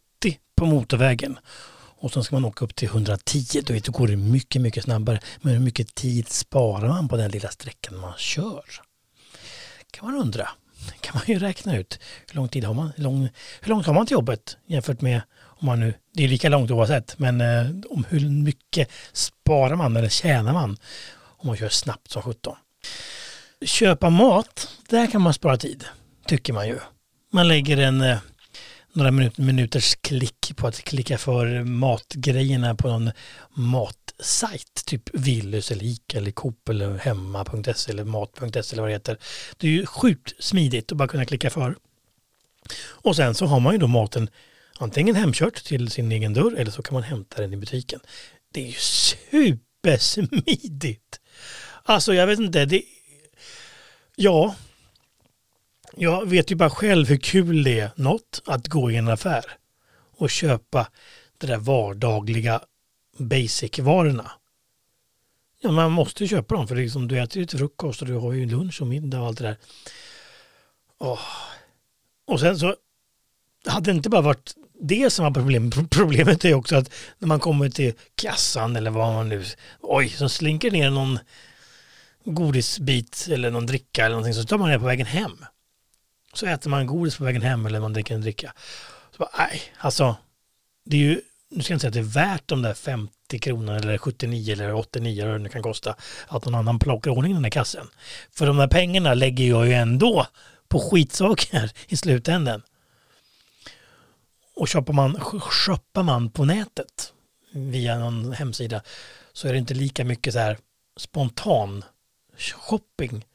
på motorvägen och sen ska man åka upp till 110, då vet då går det mycket, mycket snabbare. Men hur mycket tid sparar man på den lilla sträckan man kör? kan man undra. kan man ju räkna ut. Hur lång tid har man? Hur, lång, hur långt har man till jobbet jämfört med om man nu, det är lika långt oavsett, men eh, om hur mycket sparar man eller tjänar man om man kör snabbt som 17. Köpa mat, där kan man spara tid, tycker man ju. Man lägger en eh, några minuters klick på att klicka för matgrejerna på någon matsajt, typ Willys eller Ica eller Coop eller hemma.se eller mat.se eller vad det heter. Det är ju sjukt smidigt att bara kunna klicka för. Och sen så har man ju då maten antingen hemkört till sin egen dörr eller så kan man hämta den i butiken. Det är ju supersmidigt. Alltså jag vet inte, det... Ja, jag vet ju bara själv hur kul det är något att gå i en affär och köpa det där vardagliga basic-varorna. Ja, man måste ju köpa dem för liksom, du äter ju till frukost och du har ju lunch och middag och allt det där. Oh. Och sen så hade det inte bara varit det som var problemet. Problemet är också att när man kommer till kassan eller vad man nu, oj, så slinker ner någon godisbit eller någon dricka eller någonting så tar man det på vägen hem. Så äter man godis på vägen hem eller man dricker en dricka. Så bara, nej, alltså, det är ju, nu ska jag inte säga att det är värt de där 50 kronorna eller 79 eller 89 eller vad det kan kosta att någon annan plockar ordning den här kassen. För de där pengarna lägger jag ju ändå på skitsaker i slutändan. Och köper man, köper man på nätet via någon hemsida så är det inte lika mycket så här spontan shopping.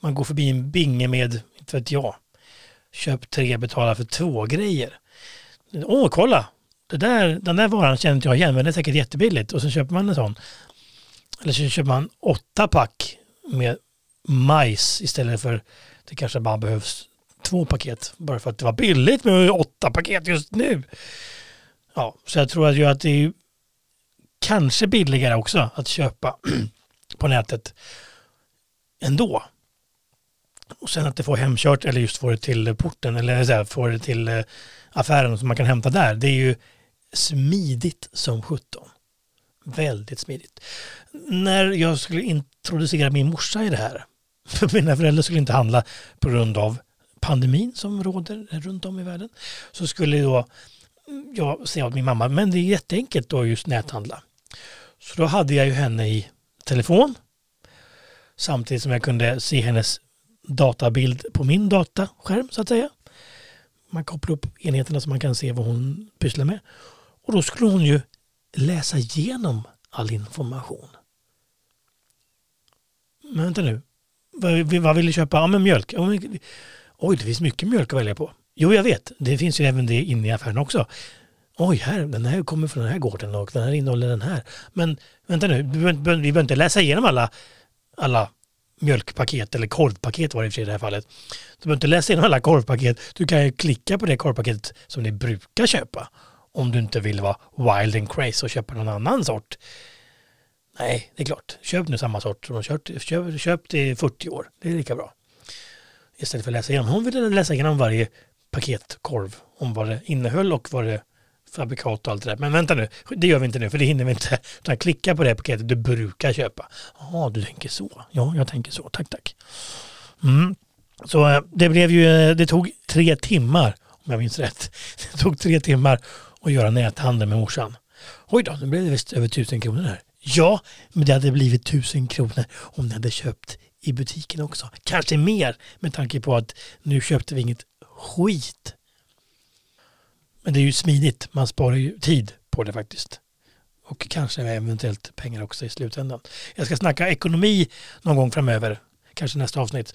Man går förbi en binge med, inte vet jag, köp tre, betala för två grejer. Åh, kolla! Det där, den där varan känner inte jag igen, men det är säkert jättebilligt. Och så köper man en sån. Eller så köper man åtta pack med majs istället för det kanske bara behövs två paket. Bara för att det var billigt med åtta paket just nu. Ja, så jag tror att, ju att det är kanske billigare också att köpa på nätet ändå. Och sen att det får hemkört eller just får det till porten eller så här, får det till eh, affären som man kan hämta där. Det är ju smidigt som 17. Väldigt smidigt. När jag skulle introducera min morsa i det här, för mina föräldrar skulle inte handla på grund av pandemin som råder runt om i världen, så skulle då mm, jag säga åt min mamma, men det är jätteenkelt då just näthandla. Så då hade jag ju henne i telefon samtidigt som jag kunde se hennes databild på min dataskärm så att säga. Man kopplar upp enheterna så man kan se vad hon pysslar med. Och då skulle hon ju läsa igenom all information. Men vänta nu. Vad, vad vill du köpa? Ja, men mjölk. Oj, det finns mycket mjölk att välja på. Jo, jag vet. Det finns ju även det inne i affären också. Oj, här, den här kommer från den här gården och den här innehåller den här. Men vänta nu, vi behöver inte läsa igenom alla, alla mjölkpaket eller korvpaket var det i och för sig i det här fallet. Du behöver inte läsa igenom alla korvpaket. Du kan ju klicka på det korvpaketet som ni brukar köpa. Om du inte vill vara wild and crazy och köpa någon annan sort. Nej, det är klart. Köp nu samma sort som du köpt. Köp, det i 40 år. Det är lika bra. Istället för att läsa igenom. Hon ville läsa igenom varje paket korv om vad det innehöll och vad det fabrikat och allt det där. Men vänta nu, det gör vi inte nu för det hinner vi inte. Utan klicka på det paketet du brukar köpa. Ja, du tänker så. Ja, jag tänker så. Tack, tack. Mm. Så eh, det blev ju, eh, det tog tre timmar om jag minns rätt. Det tog tre timmar att göra näthandel med morsan. Oj då, nu blev det visst över tusen kronor här. Ja, men det hade blivit tusen kronor om ni hade köpt i butiken också. Kanske mer med tanke på att nu köpte vi inget skit. Men det är ju smidigt. Man sparar ju tid på det faktiskt. Och kanske eventuellt pengar också i slutändan. Jag ska snacka ekonomi någon gång framöver. Kanske nästa avsnitt.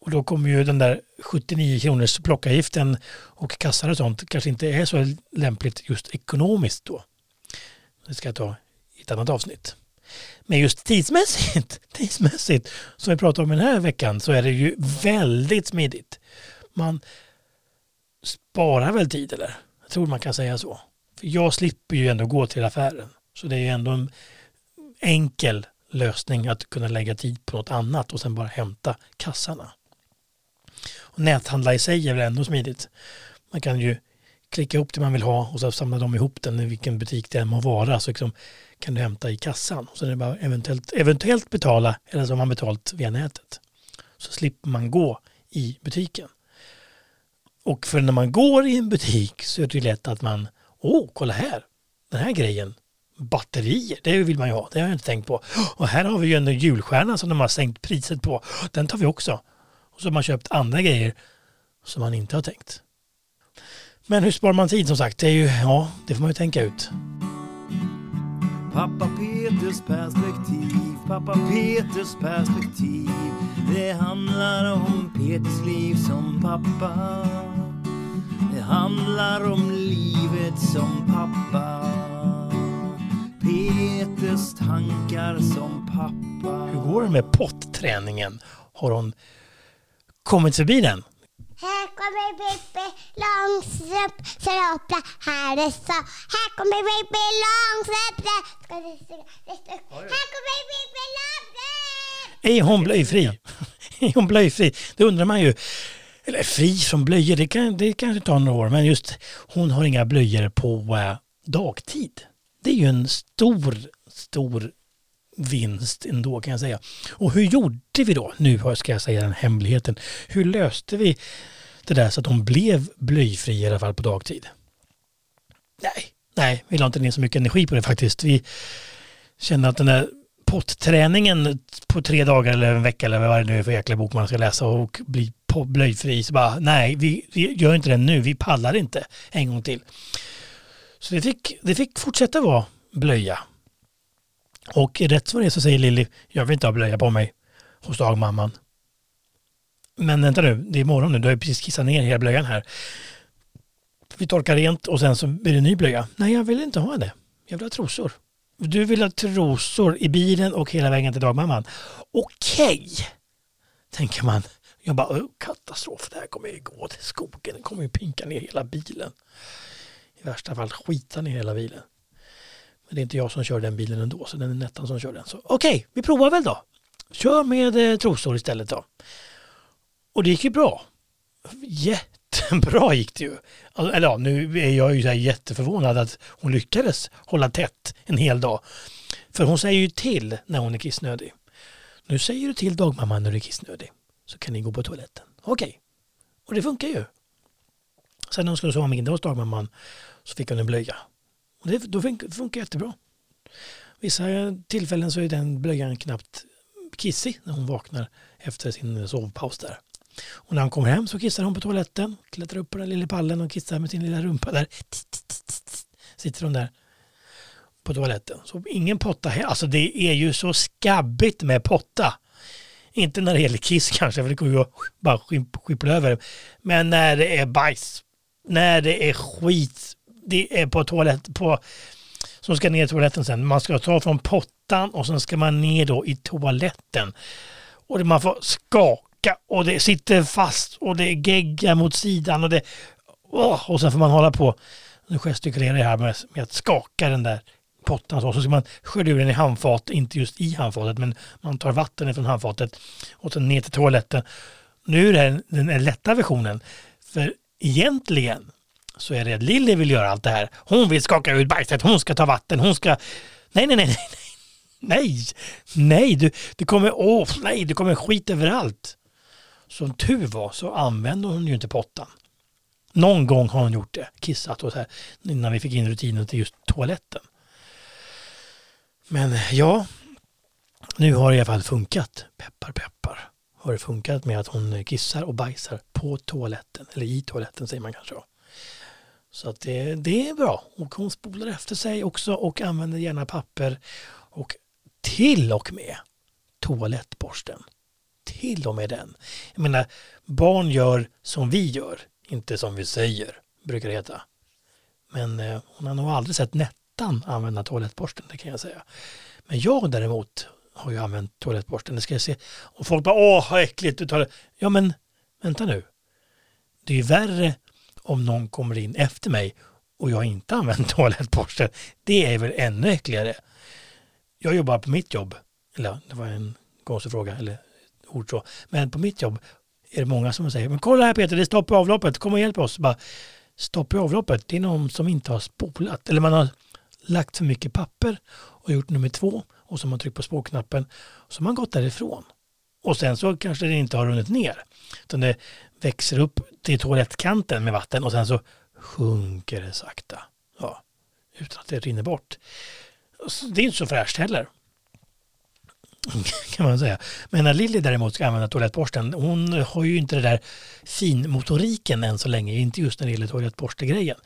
Och då kommer ju den där 79 kronors plockavgiften och kassar och sånt kanske inte är så lämpligt just ekonomiskt då. Det ska jag ta i ett annat avsnitt. Men just tidsmässigt, tidsmässigt som vi pratar om den här veckan så är det ju väldigt smidigt. Man sparar väl tid eller? Jag tror man kan säga så. För jag slipper ju ändå gå till affären. Så det är ju ändå en enkel lösning att kunna lägga tid på något annat och sen bara hämta kassarna. Och näthandla i sig är väl ändå smidigt. Man kan ju klicka ihop det man vill ha och så samlar de ihop den i vilken butik det än må vara. Så liksom kan du hämta i kassan. Så är det bara eventuellt, eventuellt betala eller så har man betalt via nätet. Så slipper man gå i butiken. Och för när man går i en butik så är det lätt att man, åh, kolla här, den här grejen, batterier, det vill man ju ha, det har jag inte tänkt på. Och här har vi ju en julstjärna som de har sänkt priset på, den tar vi också. Och så har man köpt andra grejer som man inte har tänkt. Men hur sparar man tid som sagt? Det är ju, ja, det får man ju tänka ut. Pappa Peters perspektiv, pappa Peters perspektiv. Det handlar om Peters liv som pappa. Handlar om livet som pappa. Peters tankar som pappa. Hur går det med potträningen? Har hon kommit förbi den? Här kommer Pippi Långstrump så hoppla här är så. Här kommer Pippi Långstrump. Ska? Här kommer Pippi Långstrump. Är hon blöjfri? är hon blöjfri? Det undrar man ju. Eller fri från blöjor, det, kan, det kanske tar några år. Men just hon har inga blöjor på eh, dagtid. Det är ju en stor, stor vinst ändå kan jag säga. Och hur gjorde vi då? Nu ska jag säga den hemligheten. Hur löste vi det där så att de blev blöjfria i alla fall på dagtid? Nej, nej, vi la inte ner så mycket energi på det faktiskt. Vi kände att den där potträningen på tre dagar eller en vecka eller vad det nu är för jäkla bok man ska läsa och bli blöjfri. Så bara, nej, vi, vi gör inte det nu. Vi pallar inte en gång till. Så det fick, det fick fortsätta vara blöja. Och rätt som det är så säger Lilly, jag vill inte ha blöja på mig hos dagmamman. Men vänta nu, det är morgon nu, du har ju precis kissat ner hela blöjan här. Vi torkar rent och sen så blir det ny blöja. Nej, jag vill inte ha det. Jag vill ha trosor. Du vill ha trosor i bilen och hela vägen till dagmamman. Okej, tänker man. Jag bara, oh, katastrof, det här kommer ju gå till skogen. Det kommer ju pinka ner hela bilen. I värsta fall skita ner hela bilen. Men det är inte jag som kör den bilen ändå, så den är Nettan som kör den. Så okej, okay, vi provar väl då. Kör med eh, trosor istället då. Och det gick ju bra. Jättebra gick det ju. Alltså, eller ja, nu är jag ju så jätteförvånad att hon lyckades hålla tätt en hel dag. För hon säger ju till när hon är kissnödig. Nu säger du till dagmamman när du är kissnödig. Så kan ni gå på toaletten. Okej. Okay. Och det funkar ju. Sen när hon skulle sova middag hos dagmamman så fick hon en blöja. Och det, då funkar, funkar jättebra. Vissa tillfällen så är den blöjan knappt kissig när hon vaknar efter sin sovpaus där. Och när han kommer hem så kissar hon på toaletten, klättrar upp på den lilla pallen och kissar med sin lilla rumpa där. Sitter hon där på toaletten. Så ingen potta här. Alltså det är ju så skabbigt med potta. Inte när det gäller kiss kanske, för det går ju att bara skippla över. Men när det är bajs, när det är skit, det är på toalett, på, som ska ner i toaletten sen. Man ska ta från pottan och sen ska man ner då i toaletten. Och man får skaka och det sitter fast och det geggar mot sidan och det... Och sen får man hålla på. Nu gestikulerar jag här med, med att skaka den där pottan så. Så ska man skölja ur den i handfat, inte just i handfatet, men man tar vatten från handfatet och sen ner till toaletten. Nu är det den, den lätta versionen. För egentligen så är det att Lilly vill göra allt det här. Hon vill skaka ut bajset, hon ska ta vatten, hon ska... Nej, nej, nej, nej. Nej, nej, du, du kommer, åh, nej, du kommer skit överallt. Som tur var så använde hon ju inte pottan. Någon gång har hon gjort det, kissat och så här, innan vi fick in rutinen till just toaletten. Men eh, ja, Nu har det i alla fall funkat, peppar peppar, har det funkat med att hon kissar och bajsar på toaletten, eller i toaletten säger man kanske. då. Så att det, det är bra. Och hon spolar efter sig också och använder gärna papper och till och med toalettborsten. Till och med den. Jag menar, barn gör som vi gör, inte som vi säger, brukar det heta. Men eh, hon har nog aldrig sett Nettan använda toalettborsten, det kan jag säga. Men jag däremot har ju använt toalettborsten, det ska jag se. Och folk bara, åh vad äckligt, du tar det. Ja men, vänta nu. Det är ju värre om någon kommer in efter mig och jag inte använt toalettborsten. Det är väl ännu äckligare. Jag jobbar på mitt jobb, eller det var en konstig fråga, eller ord så. Men på mitt jobb är det många som säger, men kolla här Peter, det är stopp i avloppet, kom och hjälp oss. Bara, stopp i avloppet, det är någon som inte har spolat, eller man har lagt för mycket papper och gjort nummer två och så har man tryckt på spåknappen och så har man gått därifrån. Och sen så kanske det inte har runnit ner. Utan det växer upp till toalettkanten med vatten och sen så sjunker det sakta. Ja, utan att det rinner bort. Så det är inte så fräscht heller. Kan man säga. Men när Lilly däremot ska använda toalettborsten, hon har ju inte det där finmotoriken än så länge, inte just när det gäller toalettborstegrejen.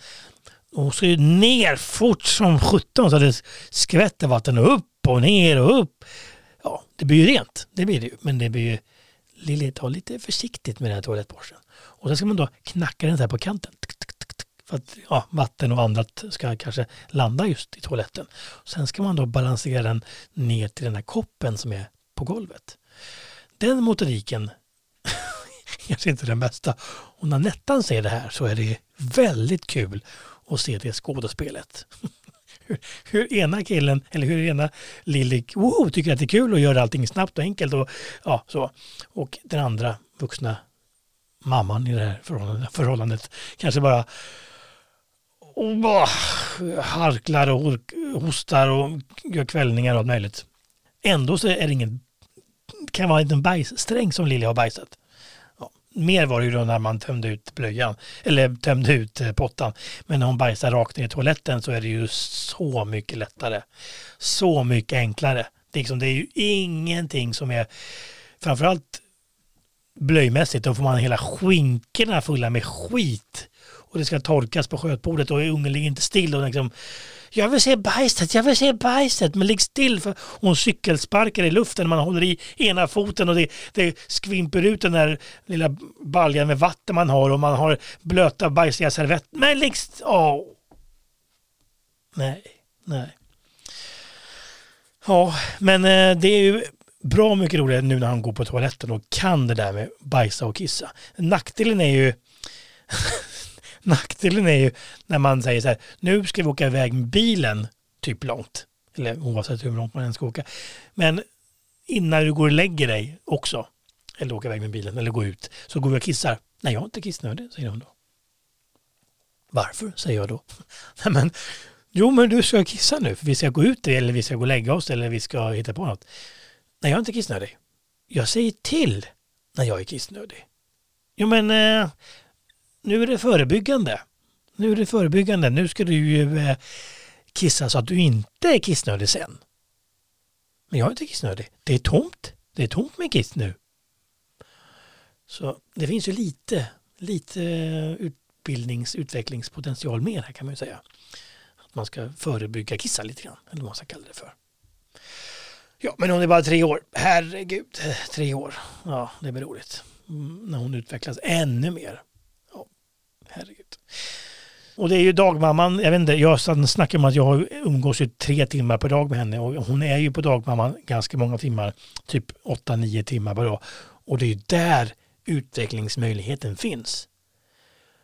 Hon ska ju ner fort som sjutton så det skvätter vatten upp och ner och upp. Ja, det blir ju rent, det blir det ju. Men det blir ju Lilly, ta lite försiktigt med den här toalettborsten. Och sen ska man då knacka den så här på kanten. För att ja, vatten och annat ska kanske landa just i toaletten. Sen ska man då balansera den ner till den här koppen som är på golvet. Den motoriken kanske inte den bästa. Och när Nettan ser det här så är det väldigt kul och se det skådespelet. Hur, hur ena killen, eller hur ena Lilly wow, tycker att det är kul och gör allting snabbt och enkelt. Och, ja, så. och den andra vuxna mamman i det här förhållandet, förhållandet kanske bara oh, harklar och hostar och gör kvällningar och allt möjligt. Ändå så är det ingen, kan vara en liten bajssträng som Lilly har bajsat. Mer var det ju då när man tömde ut blöjan, eller tömde ut eh, pottan. Men när hon bajsar rakt ner i toaletten så är det ju så mycket lättare. Så mycket enklare. Det är, liksom, det är ju ingenting som är, framförallt blöjmässigt, då får man hela skinkorna fulla med skit. Och det ska torkas på skötbordet och ungen ligger inte still och liksom jag vill se bajset, jag vill se bajset, men ligg still för hon cykelsparkar i luften, man håller i ena foten och det, det skvimper ut den där lilla baljan med vatten man har och man har blöta bajsiga servetter. Men ligg still. Oh. Nej, nej. Ja, men eh, det är ju bra mycket roligare nu när han går på toaletten och kan det där med bajsa och kissa. Nackdelen är ju Nackdelen är ju när man säger så här, nu ska vi åka iväg med bilen typ långt. Eller oavsett hur långt man än ska åka. Men innan du går och lägger dig också, eller åker iväg med bilen, eller går ut, så går vi och kissar. Nej, jag är inte kissnödig, säger hon då. Varför, säger jag då. Nej, men, jo, men du ska kissa nu, för vi ska gå ut eller vi ska gå och lägga oss eller vi ska hitta på något. Nej, jag är inte kissnödig. Jag säger till när jag är kissnödig. Jo, men eh, nu är det förebyggande. Nu är det förebyggande. Nu ska du ju eh, kissa så att du inte är kissnödig sen. Men jag är inte kissnödig. Det är tomt. Det är tomt med kiss nu. Så det finns ju lite, lite utbildnings utvecklingspotential mer här kan man ju säga. Att man ska förebygga kissa lite grann, eller vad man ska kalla det för. Ja, men hon är bara tre år. Herregud, tre år. Ja, det blir roligt. Mm, när hon utvecklas ännu mer. Och det är ju dagmamman, jag vet inte, jag snackar om att jag umgås ju tre timmar per dag med henne och hon är ju på dagmamman ganska många timmar, typ 8-9 timmar per dag. Och det är ju där utvecklingsmöjligheten finns.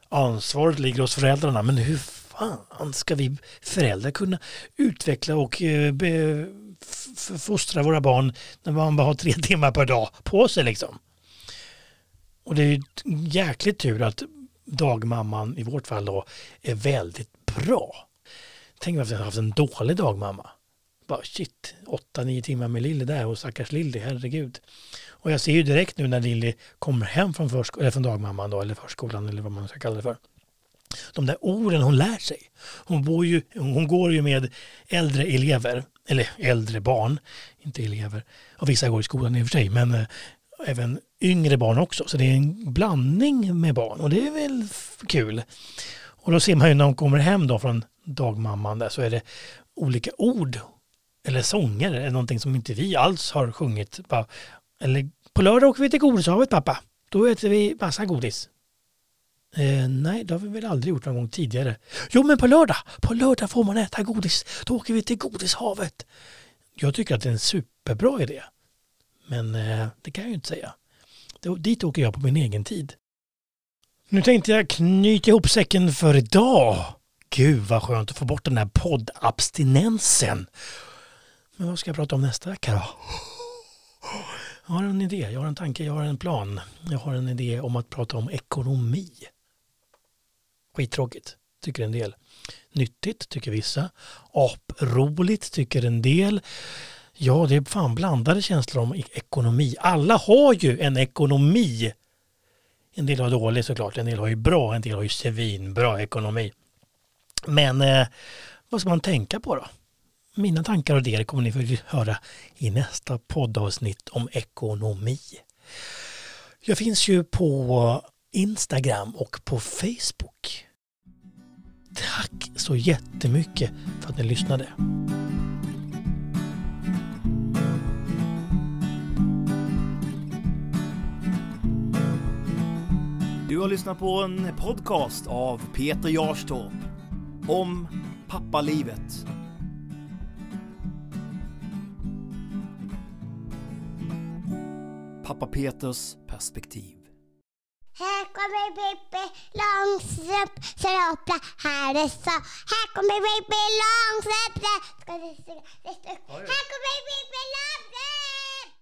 Ansvaret ligger hos föräldrarna, men hur fan ska vi föräldrar kunna utveckla och eh, be, fostra våra barn när man bara har tre timmar per dag på sig liksom? Och det är ju jäkligt tur att dagmamman i vårt fall då är väldigt bra. Tänk om jag hade haft en dålig dagmamma. Bara shit, 8-9 timmar med Lilly där och stackars Lilly, herregud. Och jag ser ju direkt nu när Lilly kommer hem från, försko- eller från dagmamman då, eller förskolan eller vad man ska kalla det för. de där orden hon lär sig. Hon, bor ju, hon går ju med äldre elever, eller äldre barn, inte elever. Och vissa går i skolan i och för sig, men eh, även yngre barn också. Så det är en blandning med barn och det är väl kul. Och då ser man ju när de kommer hem då från dagmamman där så är det olika ord eller sånger, eller någonting som inte vi alls har sjungit. Eller på lördag åker vi till godishavet pappa. Då äter vi massa godis. Eh, nej, det har vi väl aldrig gjort någon gång tidigare. Jo, men på lördag, på lördag får man äta godis. Då åker vi till godishavet. Jag tycker att det är en superbra idé. Men eh, det kan jag ju inte säga. Dit åker jag på min egen tid. Nu tänkte jag knyta ihop säcken för idag. Gud vad skönt att få bort den här poddabstinensen. Men vad ska jag prata om nästa vecka då? Jag har en idé, jag har en tanke, jag har en plan. Jag har en idé om att prata om ekonomi. Skittråkigt, tycker en del. Nyttigt, tycker vissa. Aproligt, tycker en del. Ja, det är fan blandade känslor om e-, ekonomi. Alla har ju en ekonomi. En del har dålig såklart, en del har ju bra, en del har ju svinbra ekonomi. Men eh, vad ska man tänka på då? Mina tankar och idéer kommer ni få höra i nästa poddavsnitt om ekonomi. Jag finns ju på Instagram och på Facebook. Tack så jättemycket för att ni lyssnade. Du har lyssnat på en podcast av Peter Jarstorp om pappalivet. Pappa Peters perspektiv. Här kommer Pippi Långstrump stropla, här är så. Här kommer Pippi Långstrump, ska du. Här kommer Pippi Långstrump!